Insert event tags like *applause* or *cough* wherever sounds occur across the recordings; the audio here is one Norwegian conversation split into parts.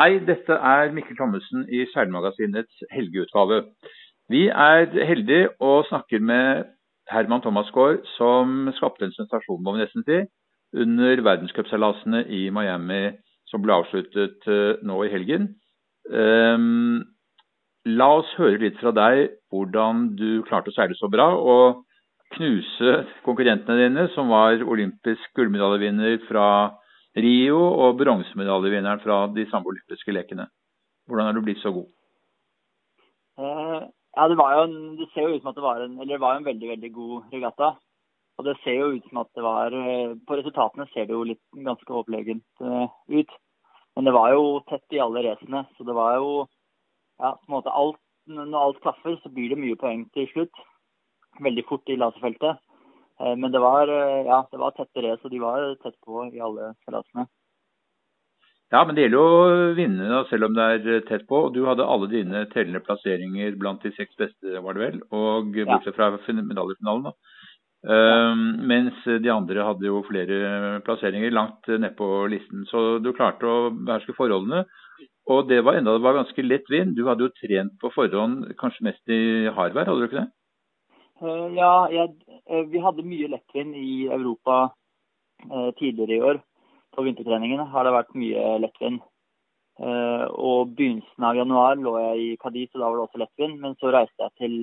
Hei, dette er Mikkel Thommessen i Seilmagasinets helgeutgave. Vi er heldige og snakker med Herman Thomasgaard, som skapte en sensasjon, må vi nesten si, under verdenscupseilasene i Miami som ble avsluttet uh, nå i helgen. Um, la oss høre litt fra deg hvordan du klarte å seile så bra, og knuse konkurrentene dine, som var olympisk gullmedaljevinner fra Rio og bronsemedaljevinneren fra de samme olympiske lekene. Hvordan er du blitt så god? Uh, ja, det, en, det ser jo ut som at det var en, det var en veldig veldig god regatta. Og det ser jo ut som at det var eh, På resultatene ser det jo litt ganske overlegent uh, ut. Men det var jo tett i alle racene, så det var jo ja, på en måte alt, Når alt klaffer, så blir det mye poeng til slutt. Veldig fort i laserfeltet. Uh, men det var, uh, ja, det var tette race, og de var tett på i alle seilasene. Ja, men det gjelder jo å vinne selv om det er tett på. Du hadde alle dine tellende plasseringer blant de seks beste, var det vel? Og bortsett fra medaljefinalen, da. Um, mens de andre hadde jo flere plasseringer langt nedpå listen. Så du klarte å beherske forholdene. Og det var enda det var ganske lett vind. Du hadde jo trent på forhånd kanskje mest i hardvær, hadde du ikke det? Ja, jeg, vi hadde mye lettvinn i Europa eh, tidligere i år. På vintertreningene har det vært mye lettvinn. og begynnelsen av januar lå jeg i Cadiz, og da var det også lettvinn. Men så reiste jeg til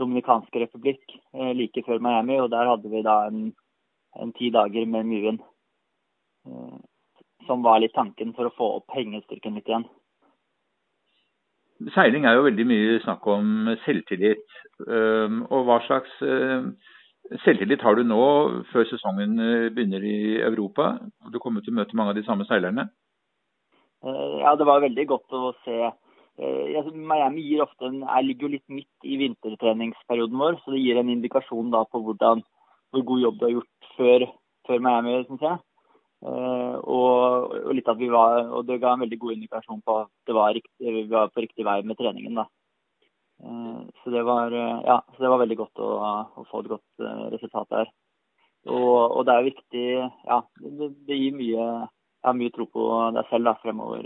Dominikanske republikk eh, like før Miami, og der hadde vi da en, en ti dager med mye vind. Eh, som var litt tanken for å få opp hengestyrken litt igjen. Seiling er jo veldig mye snakk om selvtillit. Og hva slags selvtillit har du nå før sesongen uh, begynner i Europa? Du kommer til å møte mange av de samme seilerne? Uh, ja, det var veldig godt å se Eh, Miami gir ofte en, jeg ligger jo litt midt i vintertreningsperioden vår, så det gir en indikasjon da på hvordan, hvor god jobb du har gjort før, før Miami, Synes jeg. Og, og, litt at vi var, og det ga en veldig god indikasjon på at det var riktig, vi var på riktig vei med treningen. da. Uh, så, det var, uh, ja, så det var veldig godt å, å få et godt resultat der. Og, og, det er viktig Ja, det, det gir mye, ja, mye tro på deg selv da, fremover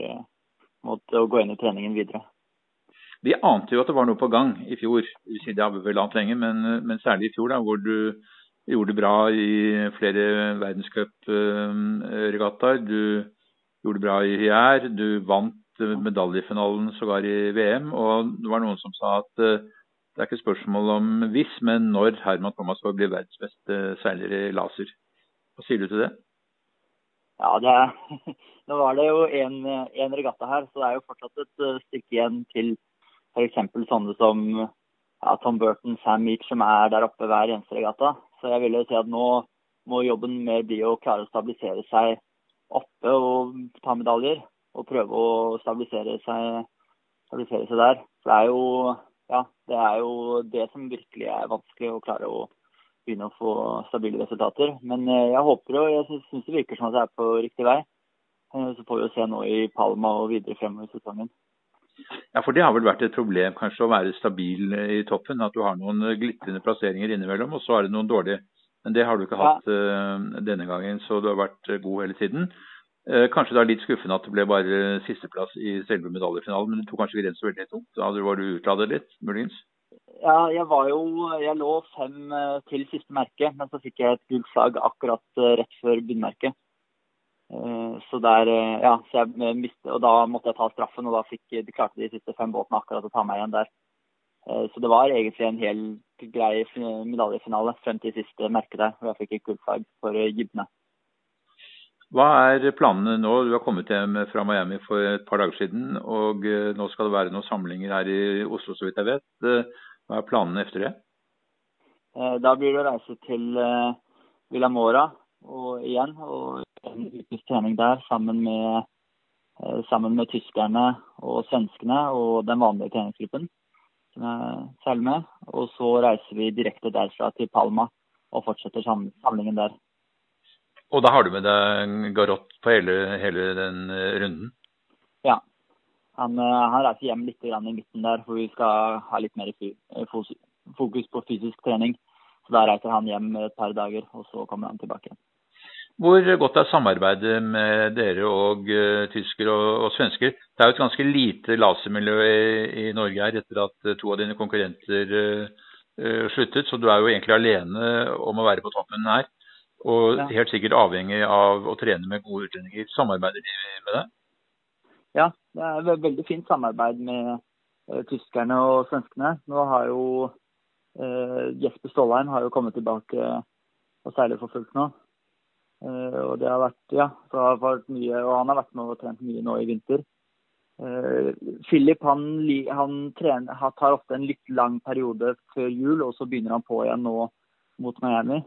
mot å gå inn i treningen videre. Vi ante jo at det var noe på gang i fjor. Det har vi vel ant lenge, men, men, særlig i fjor, da, hvor du gjorde det bra i flere verdenscupregattaer. Du gjorde det bra i Hyær. Du vant medaljefinalen sågar i VM. Og det var noen som sa at uh, det er ikke spørsmål om hvis, men når Herman Thomas får bli verdens beste seiler i laser. Hva sier du til det? Ja, det *laughs* Nå var det jo én regatta her, så det er jo fortsatt et uh, stykke igjen til f.eks. sånne som ja, Tom Burton, Sam Meach, som er der oppe hver eneste regatta. Så jeg vil jo si at nå må jobben mer bli å klare å stabilisere seg oppe og ta medaljer. Og prøve å stabilisere seg, stabilisere seg der. For det er jo ja, det er jo det som virkelig er vanskelig å klare å begynne å få stabile resultater. Men eh, jeg håper og jeg syns det virker som at det er på riktig vei. Eh, så får vi jo se nå i Palma og videre fremover i sesongen. Ja, for Det har vel vært et problem kanskje å være stabil i toppen. At du har noen glitrende plasseringer innimellom, og så er det noen dårlige. Men det har du ikke hatt ja. denne gangen, så du har vært god hele tiden. Uh, kanskje det er litt skuffende at det ble bare sisteplass i selve medaljefinalen, men du tok kanskje grensen veldig tungt? Da var du utladet litt, muligens? Ja, jeg var jo Jeg lå fem til siste merke, men så fikk jeg et gullslag akkurat rett før bunnmerket. Eh, så der, eh, ja, så jeg miste, og Da måtte jeg ta straffen, og da fikk, de klarte de siste fem båtene akkurat å ta meg igjen der. Eh, så det var egentlig en helt grei medaljefinale frem til siste merke der, hvor jeg fikk et gullflagg for Gibne. Hva er planene nå? Du har kommet hjem fra Miami for et par dager siden, og nå skal det være noen samlinger her i Oslo, så vidt jeg vet. Hva er planene etter det? Da blir det å reise til Villa Mora og igjen. og en ukes trening der sammen med, eh, sammen med tyskerne og svenskene og den vanlige treningsgruppen som jeg seiler med. Og så reiser vi direkte derfra til Palma og fortsetter samlingen der. Og da har du med deg Garot på hele, hele den eh, runden? Ja. Han, eh, han, reiser hjem litt i midten der, for vi skal ha litt mer fokus på fysisk trening. Så Da reiser han hjem et par dager, og så kommer han tilbake. Hvor godt er samarbeidet med dere og uh, tyskere og, og, svensker? Det er jo et ganske lite lasermiljø i, i Norge her etter at to av dine konkurrenter uh, sluttet, så du er jo egentlig alene om å være på toppen her. Og ja. helt sikkert avhengig av å trene med gode utlendinger. Samarbeider de med deg? Ja, det er et veldig fint samarbeid med uh, tyskerne og svenskene. Nå har jo Jesper Stålheim har jo kommet tilbake og seiler for fullt nå. Uh, og det har vært, ja, så har vært mye, og han har vært med og trent mye nå i vinter. Uh, Philip han, han trener, han tar ofte en litt lang periode før jul, og så begynner han på igjen nå mot Miami.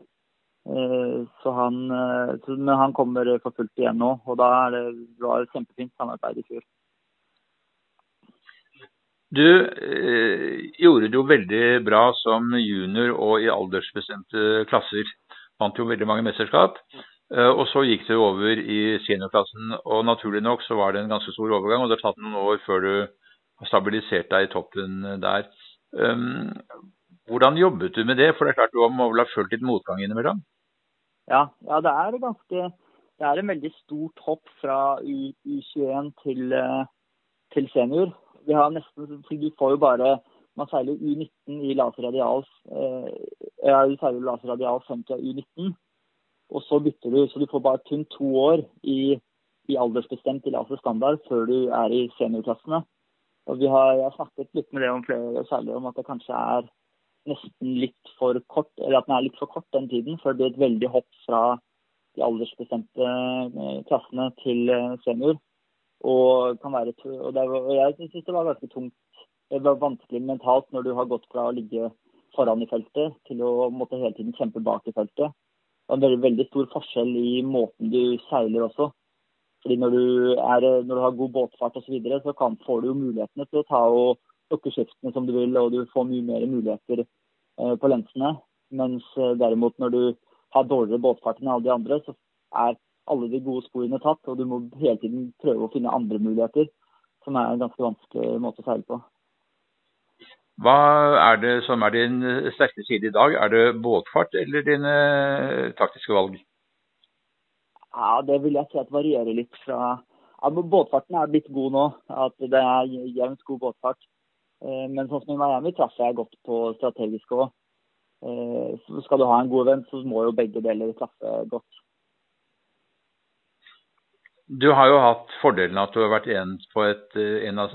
Uh, så han, men han kommer for fullt igjen nå, og da er det var et kjempefint samarbeid i fjor. Du eh, gjorde det jo veldig bra som junior og i aldersbestemte klasser. Vant jo veldig mange mesterskap. Eh, og så gikk du over i seniorklassen, og naturlig nok så var det en ganske stor overgang. Og det har tatt noen år før du har stabilisert deg i toppen der. Um, hvordan jobbet du med det? For det er klart du må vel ha følt litt motgang innimellom? Ja, ja det er ganske Det er en veldig stort hopp fra U, 21 til, eh, til senior. Vi har nesten Du får jo bare man seiler U19 i laserradials. Eh, ja, du seiler laserradial frem til U19. Og så bytter du, så du får bare kun to år i, i aldersbestemt i laser standard før du er i seniorklassene. Og vi har, jeg har snakket litt med det om flere særlig om at det kanskje er nesten litt for kort, eller at den er litt for kort den tiden, For det blir et veldig hopp fra de aldersbestemte eh, klassene til eh, senior. Og, være, og, det, og jeg syns det var ganske tungt. Det var vanskelig mentalt når du har gått fra å ligge foran i feltet til å måtte hele tiden kjempe bak i feltet en veldig, veldig stor forskjell i måten du seiler også. Fordi når du, er, når du har god båtfart osv., så, videre, så kan, får du jo mulighetene til å ta og lukke skiftene som du vil, og du får mye mer muligheter eh, på lensene. Mens eh, derimot når du har dårligere båtfart enn alle de andre, så er alle de gode sporene tatt, og du må hele tiden prøve å finne andre muligheter, som er en ganske vanskelig måte å seile på. Hva er det som er din sterke side i dag? Er det båtfart eller dine taktiske valg? Ja, Det vil jeg si at varierer litt fra ja, Båtfarten er blitt god nå. At det er jevnt god båtfart. Eh, men sånn som i Miami traff jeg godt på strategisk òg. Eh, skal du ha en god venn, så må jo begge deler traffe godt. Du har jo hatt fordelen at du har vært en, et, eh, en av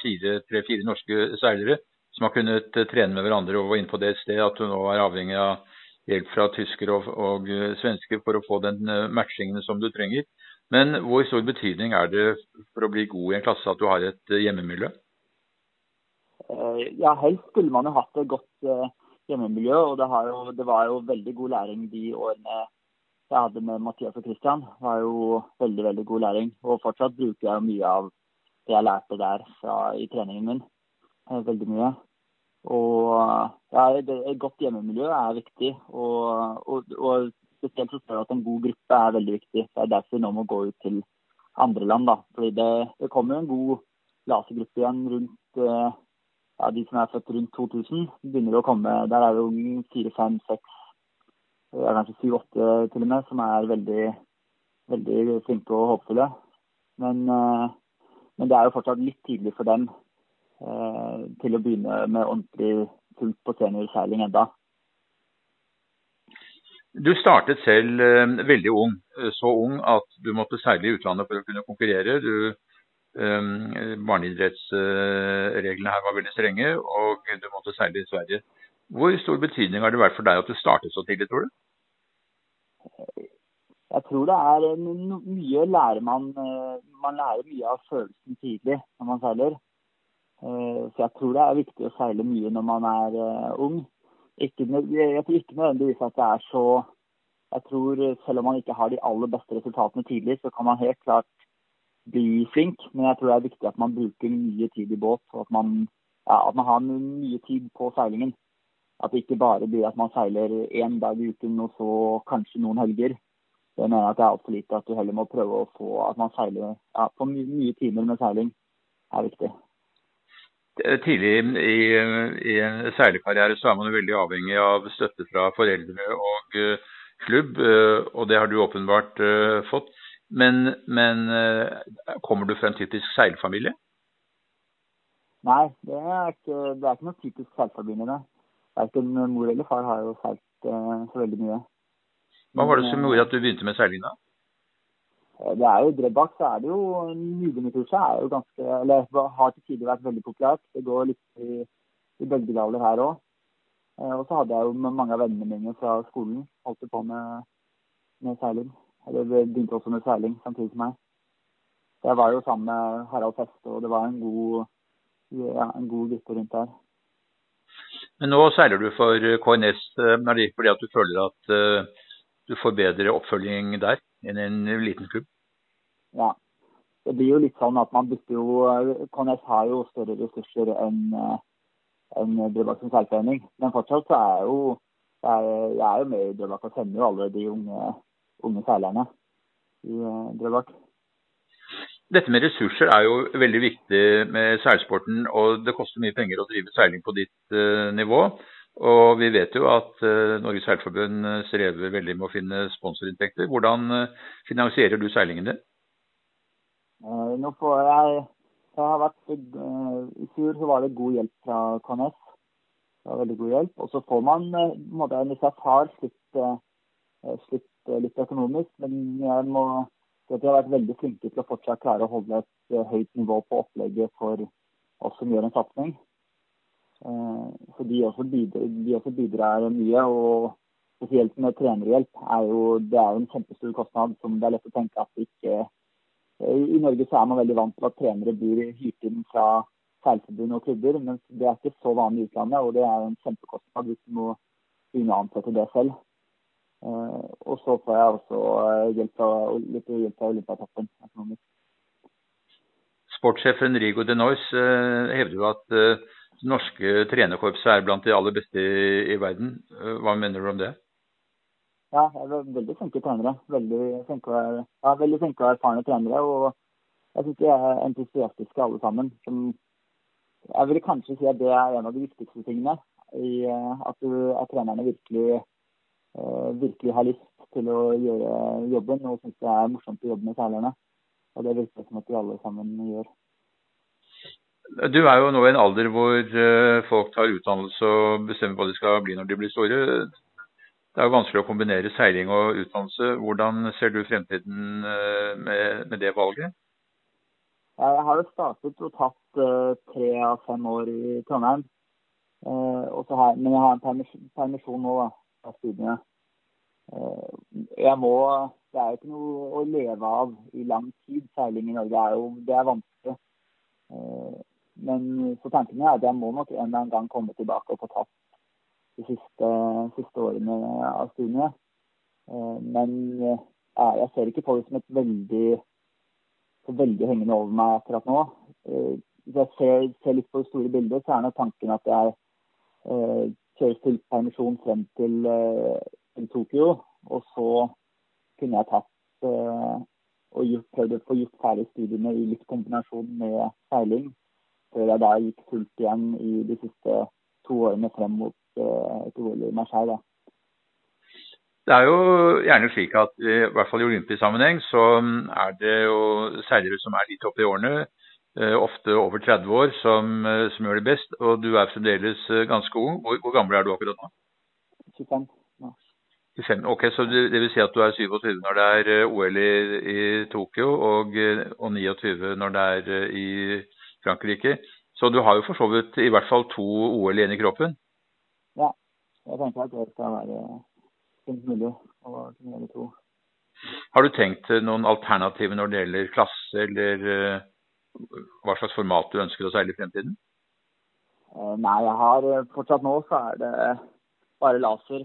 fire, tre-fire norske seilere som har kunnet trene med hverandre og var inne på det sted at du nå er avhengig av hjelp fra tyskere og, og svensker for å få den matchingen som du trenger. Men hvor stor betydning er det for å bli god i en klasse at du har et hjemmemiljø? Ja, helst skulle man jo hatt et godt hjemmemiljø. og det, jo, det var jo veldig god læring de årene jeg hadde med Mathias og Christian, var jo veldig veldig god læring. Og fortsatt bruker jeg mye av det jeg lærte der fra, i treningen min. Eh, veldig mye. Og ja, Et godt hjemmemiljø er viktig. Og, og, og spesielt så spør jeg at en god gruppe er veldig viktig. Det er derfor vi nå må gå ut til andre land. da. Fordi det, det kommer jo en god lasergruppe igjen rundt eh, ja, de som er født rundt 2000. begynner å komme, Der er det jo fire, fem, seks kanskje syv-åtte til og med, som er veldig, veldig flinke og håpefulle. Men, eh, men, det er jo fortsatt litt tidlig for dem eh, til å begynne med ordentlig fullt på seniorseiling enda. Du startet selv eh, veldig ung, så ung at du måtte seile i utlandet for å kunne konkurrere. Du, barneidrettsreglene her var veldig strenge, og du måtte seile i Sverige. Hvor stor betydning har det vært for deg at du startet så tidlig, tror du? Jeg tror det er mye lærer man eh, Man lærer mye av følelsen tidlig når man seiler. Eh, så jeg tror det er viktig å seile mye når man er eh, ung. Ikke, jeg tror ikke nødvendigvis at det er så Jeg tror selv om man ikke har de aller beste resultatene tidlig, så kan man helt klart bli flink. Men jeg tror det er viktig at man bruker mye tid i båt, og at man, ja, at man har mye tid på seilingen. At det ikke bare blir at man seiler én dag i uken og så kanskje noen helger. Det mener at det er altfor lite. At du heller må prøve å få at man seiler ja, på mye, mye timer med seiling. er viktig. Tidlig i, i en seilerkarriere så er man jo veldig avhengig av støtte fra foreldre og uh, klubb, og det har du åpenbart fått. Men, men kommer du fra en typisk seilfamilie? Nei, det er ikke, det er ikke noe typisk seilfamilie. Verken mor eller far har jo seilt så veldig mye. Hva var det som gjorde at du begynte med seiling da? Det er jo Drøbak, så er det jo nybegynnerkurset er jo ganske Eller har til tider vært veldig populært. Det går litt i, i bølgedaler her òg. Eh, og så hadde jeg jo med mange av vennene mine fra skolen holdt på med, med seiling. Eller begynte også med seiling samtidig som meg. Jeg var jo sammen med Harald Feste, og det var en god, ja, en god gruppe rundt der. Men nå seiler du for KNS. Eh, er det fordi at du føler at uh, du får bedre oppfølging der enn en liten klubb? Ja. Det blir jo litt sånn at man bytter jo KNS har jo større ressurser enn en Drøbak seilforening. Men fortsatt så er jeg jo jeg er jo med i Drøbak og sender jo alle de unge, unge seilerne i uh, Drøbak. Dette med ressurser er jo veldig viktig med seilsporten, og det koster mye penger å drive seiling på ditt uh, nivå. Og vi vet jo at uh, Norges Seilforbund strever veldig med å finne sponsorinntekter. Hvordan finansierer du seilingen din? nå får jeg det har vært, uh, I fjor så var det god hjelp fra KNS. Det var veldig god hjelp. Og så får man uh, måte, jeg har slitt, uh, slitt litt økonomisk, men jeg må si at de har vært veldig flinke til å fortsatt klare å holde et høyt nivå på opplegget for oss som gjør en satsing. For de også, bidrar, de også bidrar mye. og Spesielt med trenerhjelp er jo det er jo en kjempestor kostnad som det er lett å tenke at ikke i Norge så er man veldig vant til at trenere blir hyrt inn fra seilforbund og klubber, men det er ikke så vanlig i utlandet. Og det er en kjempekostnad hvis du må begynne å ansette det selv. Uh, og så får jeg også uh, hjelp av, litt hjelp av Olympiatoppen økonomisk. Sportssjefen Rigo de Nois hevder jo at det norske trenerkorpset er blant de aller beste i, verden. hva mener du om det? Ja, jeg er veldig flinke trenere. Veldig flinke, ja, veldig flinke og erfarne trenere. Og jeg syns de er entusiastiske alle sammen. Som jeg vil kanskje si at det er en av de viktigste tingene. I, eh, at, du, at trenerne virkelig, virkelig har lyst til å gjøre jobben og syns det er morsomt å jobbe med seilerne. Og det virker som at de alle sammen gjør. Du er jo nå i en alder hvor uh, folk tar utdannelse og bestemmer hva de skal bli når de blir store. Det er jo vanskelig å kombinere seiling og utdannelse. Hvordan ser du fremtiden eh, med, med det valget? Jeg har jo startet og tatt tre av fem år i Trondheim. Men jeg har en permisjon, permisjon nå da, av studiene. Uh, jeg må, Det er jo ikke noe å leve av i lang tid. Seiling i Norge er jo det er vanskelig. men så tanken er at jeg må nok en eller annen gang komme tilbake og få tatt de siste, siste årene av studiene. Eh, men jeg ser ikke på det som et veldig, så veldig hengende over meg akkurat nå. Eh, hvis jeg ser, ser, litt på det store bildet, så er nok tanken at jeg eh, kjøres til frem til, Tokyo. Og så kunne jeg tatt og gjort, prøvd å få gjort ferdig studiene i litt kombinasjon med seiling. Før jeg da gikk fullt igjen i de siste to årene frem mot et OL i Marseille. Det er jo gjerne slik at i hvert fall i olympisk sammenheng så er det jo seilere som er litt oppe i årene, eh, ofte over 30 år, som, eh, som, gjør det best. Og du er fremdeles eh, ganske ung. Hvor, hvor gammel er du akkurat nå? 25. Ja. 25. Ok, Så det, det, vil si at du er 27 når det er OL i, i Tokyo, og, og 29 når det er i Frankrike. Så du har jo for så vidt i hvert fall to OL igjen i kroppen? Ja, jeg tenker at det skal være fint mulig å kunne gjøre to. Har du tenkt noen alternativer når det gjelder klasse, eller hva slags format du ønsker å seile i fremtiden? Uh, nei, jeg har uh, fortsatt nå så er det bare laser.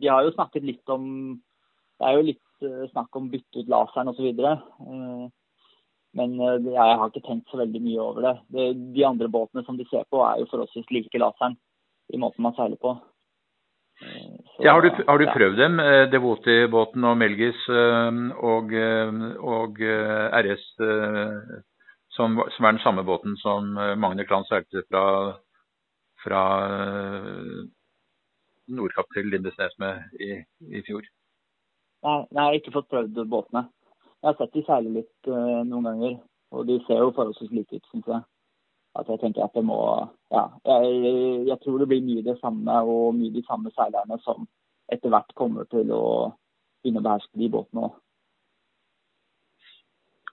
de har jo snakket litt om Det er jo litt snakk om bytte ut laseren osv. Men jeg har ikke tenkt så veldig mye over det. De andre båtene som de ser på, er jo forholdsvis like laseren i måten man seiler på. Eh, så, ja, har du, har du prøvd dem, eh, Devoti-båten og Melgis eh, og, og RS, som, som, er den samme båten som Magne Klan seilte fra, fra Nordkapp til Lindesnes med i, i fjor? Nei, jeg har ikke fått prøvd båtene. Jeg har sett de seile litt uh, noen ganger, og de ser jo forholdsvis like ut, syns jeg. At jeg tenker at det må Ja. Jeg, jeg, tror det blir mye det samme, og mye de samme seilerne som etter hvert kommer til å begynne å beherske de båtene òg.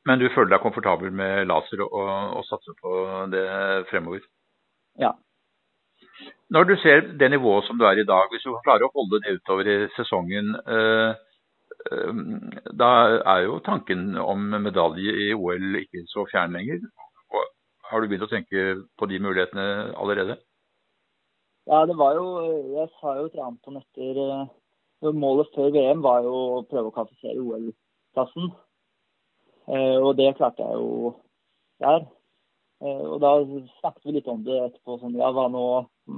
Men du føler deg komfortabel med laser og, og satser på det fremover? Ja. Når du ser det nivået som du er i dag, hvis du klarer å holde det utover i sesongen, eh, eh, da er jo tanken om medalje i OL ikke så fjern lenger. Har du begynt å tenke på de mulighetene allerede? Ja, det var jo Jeg sa jo til Anton etter eh, Målet før VM var jo å prøve å kvalifisere OL-plassen. Eh, og det klarte jeg jo der. Eh, og da snakket vi litt om det etterpå. Sånn, ja, hva, nå,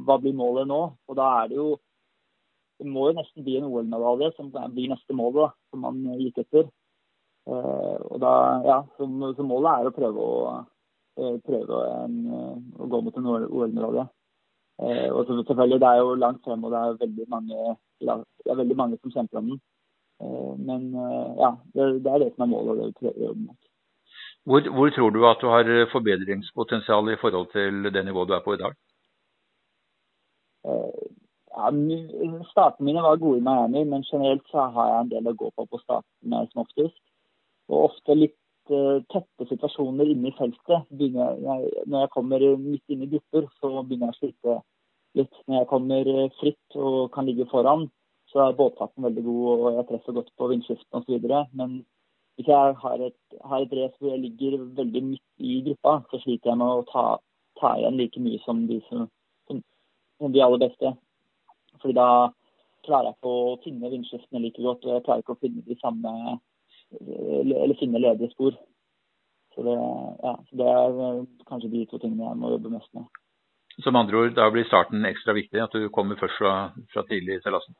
hva blir målet nå? Og da er det jo Det må jo nesten bli en OL-medalje som blir neste mål, da, som man gikk etter. Eh, og da, ja, så, så målet er å prøve å prøve en, å gå mot en OL-medalje. og selvfølgelig, Det er jo langt frem, og det er veldig mange, det er veldig mange som kjemper om den. Eh, men eh, ja, det, det, er det som er målet, og det vi prøver å jobbe mot. Hvor, hvor, tror du at du har forbedringspotensial i forhold til det nivået du er på i dag? Eh, ja, Startene mine var gode i Miami, men generelt så har jeg en del å gå på på startene som oftest. Og ofte litt tette situasjoner inne i feltet. Jeg, når jeg kommer midt inn i grupper, så begynner jeg å slite litt. Når jeg kommer fritt og kan ligge foran, så er båtfarten veldig god, og jeg treffer godt på vindskiften osv. Men hvis jeg har et, har et race hvor jeg ligger veldig midt i gruppa, så sliter jeg med å ta, ta igjen like mye som de, som, som, de aller beste. Fordi da klarer jeg ikke å finne vindskiftene like godt, og jeg klarer ikke å finne de samme eller finne ledige spor. Så det, ja, så det er kanskje de to tingene jeg må jobbe mest med. Som andre ord, da blir starten ekstra viktig, at du kommer først fra, fra tidlig i seilasen?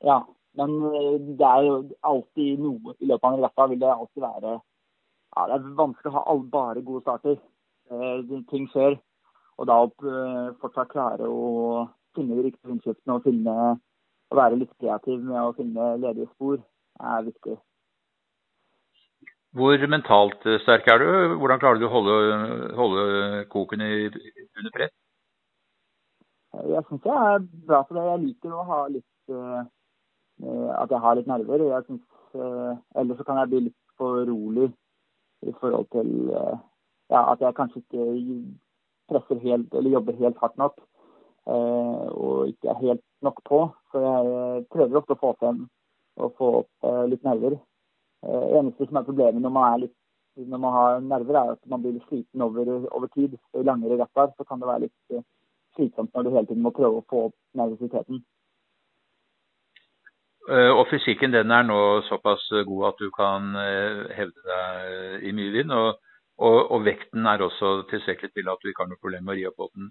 Ja, men eh, det er jo alltid noe i løpet av en regatta vil det alltid være ja, Det er vanskelig å ha all, bare gode starter. Eh, ting skjer. Og da eh, fortsatt klare å finne de riktige innkjøpene og finne, å være litt kreativ med å finne ledige spor, er viktig. Hvor mentalt sterk er du? Hvordan klarer du å holde, holde koken i, under press? Jeg syns jeg er bra på det. Jeg liker å ha litt Eh, at jeg har litt nerver. Jeg synes, eh, Eller så kan jeg bli litt for rolig i forhold til eh, ja, at jeg kanskje ikke presser helt eller jobber helt hardt nok. Og ikke er helt nok på. Så jeg prøver ofte å få frem og få opp litt nerver. Det eneste som er problemet når man, er litt, når man har nerver, er at man blir litt sliten over, over tid. I langere retter så kan det være litt slitsomt når du hele tiden må prøve å få opp nervøsiteten. Eh, og fysikken den er nå såpass god at du kan eh, hevde deg i mye vind. Og, og, og, vekten er også tilstrekkelig til at du ikke har noe problem med å ri opp båten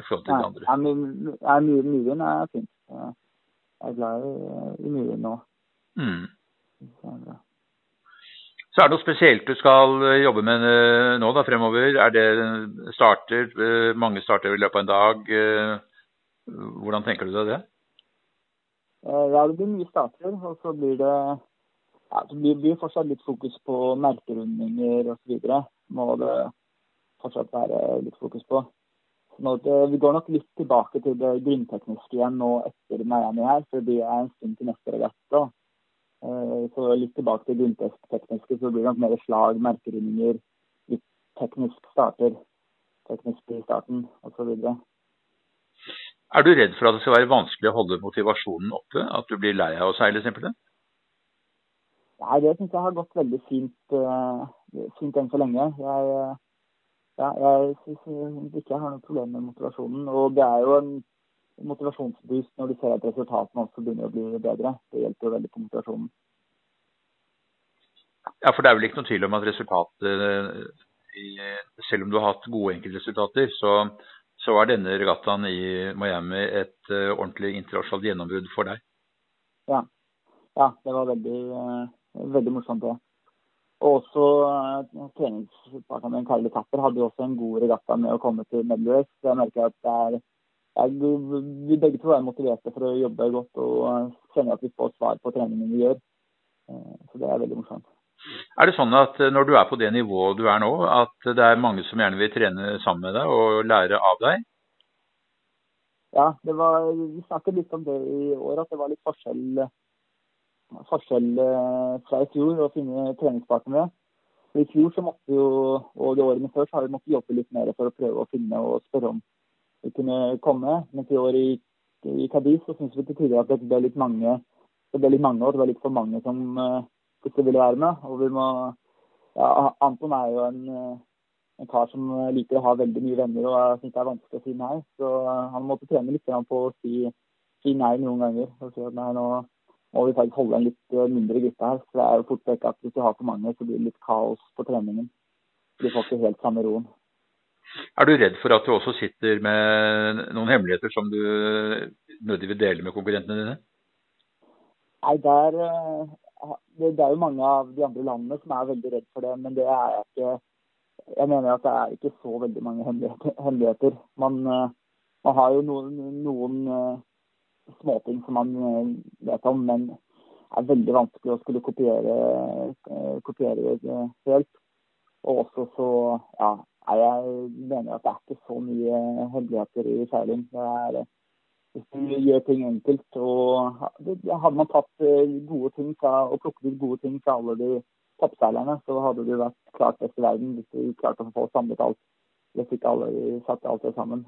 i forhold til de andre. Ja, mye, mye, mye vind er fint. Jeg er glad i, i mye vind nå. Mm. Så er det noe spesielt du skal jobbe med eh, nå da fremover? Er det starter, mange starter i løpet av en dag? Hvordan tenker du deg det? Eh, ja, det blir mye starter. Og så blir det ja, det blir, blir fortsatt litt fokus på merkerundinger osv. Må det fortsatt være litt fokus på. Det, vi går nok litt tilbake til det grunntekniske igjen nå etter Miami her, for det er en stund til neste regatta. Eh, så litt tilbake til grunntekniske, så blir det nok mer slag, merkerundinger, litt teknisk starter. Teknisk i starten osv. Er du redd for at det skal være vanskelig å holde motivasjonen oppe? At du blir lei av å seile simpelthen? Nei, det syns jeg har gått veldig fint, uh, fint enn så lenge. Jeg, ja, jeg syns ikke jeg har noe problem med motivasjonen. Og det er jo en motivasjonsboost når du ser at resultatene også begynner å bli bedre. Det hjelper jo veldig på motivasjonen. Ja, for det er vel ikke noen tvil om at resultatet Selv om du har hatt gode enkeltresultater, så så er denne regattaen i Miami et uh, ordentlig internasjonalt gjennombrudd for deg. Ja. ja det var veldig, uh, veldig morsomt, det. Og også uh, treningspartneren min, Karli Tapper, hadde jo også en god regatta med å komme til race. Jeg merker at det er, jeg, vi begge to er motiverte for å jobbe godt og kjenner at vi får svar på treningen vi gjør. Så det er veldig morsomt. Er det sånn at når du er på det nivået du er nå, at det er mange som gjerne vil trene sammen med deg og lære av deg? Ja, var, vi snakket litt om det i år, at det var litt forskjell, forskjell fra i fjor å finne treningspartnere. I fjor så måtte vi jo, og de årene før så har vi måttet jobbe litt mer for å prøve å finne og spørre om vi kunne komme. Men i år i, i Cadiz så syns vi til tider at det ble litt mange det ble litt mange år. Det var litt for mange som uh, ikke ville være med. Og vi må ja, Anton er jo en, en, kar som liker å ha veldig mye venner, og jeg syns det er vanskelig å si nei. Så uh, han måtte trene litt på å si, si nei noen ganger. Og si at nei, nå må vi faktisk holde en litt eh, mindre gruppe her. For det er jo fort vekk at hvis du har for mange, så blir det litt kaos på treningen. Du får ikke helt samme roen. Er du redd for at du også sitter med noen hemmeligheter som du nødig vil dele med konkurrentene dine? Nei, der, eh, det, det er jo mange av de andre landene som er veldig redd for det. Men det er ikke. Jeg mener at det er ikke så veldig mange hemmeligheter. Man, eh, man har jo noen, noen småting som man eh, vet om, men det er veldig vanskelig å skulle kopiere, eh, kopiere det helt. Og også så ja, jeg mener at det er ikke så mye hemmeligheter i seiling. Det er, hvis du gjør ting enkelt og Hadde man tatt eh, gode ting fra, og plukket ut gode ting fra alle de toppseilerne, så hadde du vært klart best i verden hvis du klarte å få samlet alt. Hvis ikke alle satte alt det sammen.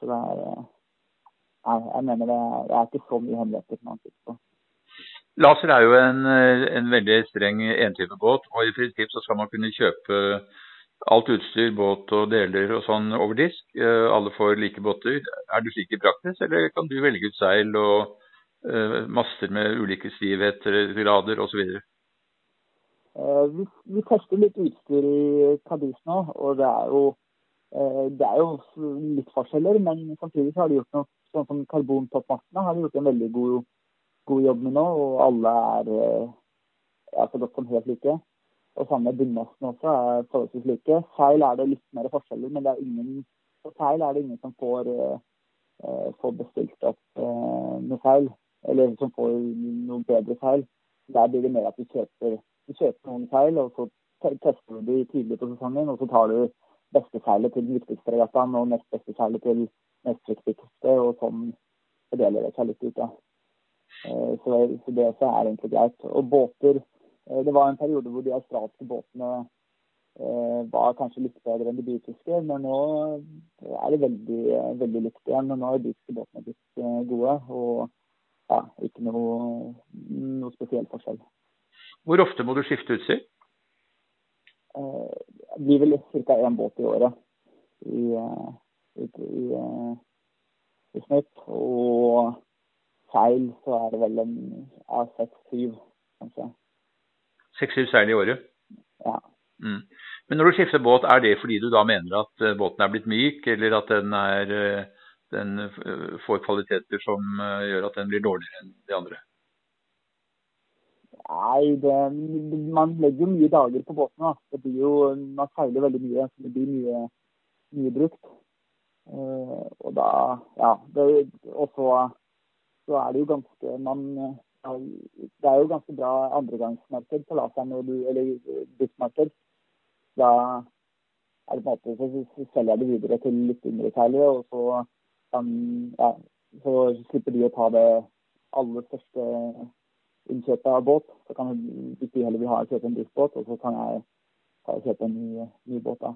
Så det er Nei, jeg mener det, det er ikke så mye hemmeligheter man sitter på. Laser er jo en, en veldig streng entypebåt, og i prinsipp så skal man kunne kjøpe alt utstyr, båt og deler og sånn over disk. Eh, alle får like båter. Er du slik i praksis, eller kan du velge ut seil og uh, master med ulike stivheter, grader osv.? Uh, vi, vi tester litt utstyr i Cadiz nå, og det er jo det er jo litt forskjeller, men samtidig så har de gjort noe sånn som karbontoppmastene har de gjort en veldig god, god, jobb med nå. Og alle er eh, ja, så godt som helt like. Og samme bunnmassene også er forholdsvis like. Feil er det litt mer forskjeller, men det er ingen, på feil er det ingen som får, uh, får bestilt opp uh, noe feil. Eller som får noe bedre feil. Der blir det mer at du kjøper, du kjøper noen feil, og så tester du de tidlig på sesongen. Og så tar du beste feilet til den viktigste regattaen og nest beste feilet til nest viktigste, og sånn fordeler det seg litt ut. da. Uh, så, så det så er egentlig greit. Og båter eh, Det var en periode hvor de australske båtene eh, var kanskje litt bedre enn de britiske, men nå er det veldig, veldig likt igjen. Nå har de britiske båtene blitt gode, og ja, ikke noe, noe spesiell forskjell. Hvor ofte må du skifte utstyr? Det blir vel ca. én båt i året i, i, i, i snitt. Og seil så er det vel en A6-7, kanskje. Seks-syv seil i året? Ja. Mm. Men når du skifter båt, er det fordi du da mener at eh, båten er blitt myk, eller at den, er, eh, den eh, får kvaliteter som gjør at den blir dårligere enn de andre? Nei, det, man legger jo mye dager på båten. Da. Det blir jo, Man seiler veldig mye, så det blir mye, mye brukt. Uh, og da Ja. Det, og så, så, er det jo ganske man, Det er jo ganske bra andregangsmarked på laseren, eller bussmarked. Da er det på en måte, så selger jeg det videre til litt yngre seilere, og så, kan ja, så slipper de å ta det aller største innkjøpet av båt. Så kan hvis de heller vil ha kjøpe en driftsbåt, og så kan jeg, ta og kjøpe en ny, ny båt. da.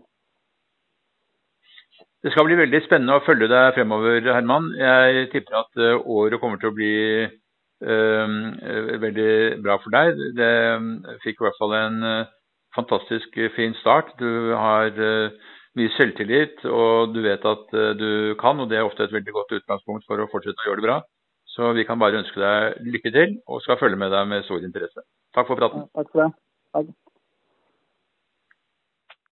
Det skal bli veldig spennende å følge deg fremover, Herman. Jeg tipper at eh, året kommer til å bli veldig bra for deg. Det fikk i hvert fall en øh, fantastisk fin start. Du har mye selvtillit, og du vet at du kan, og det er ofte et veldig godt utgangspunkt for å fortsette å gjøre det bra. Så vi kan bare ønske deg lykke til, og skal følge med deg med stor interesse. Takk for praten. Takk for det. Takk.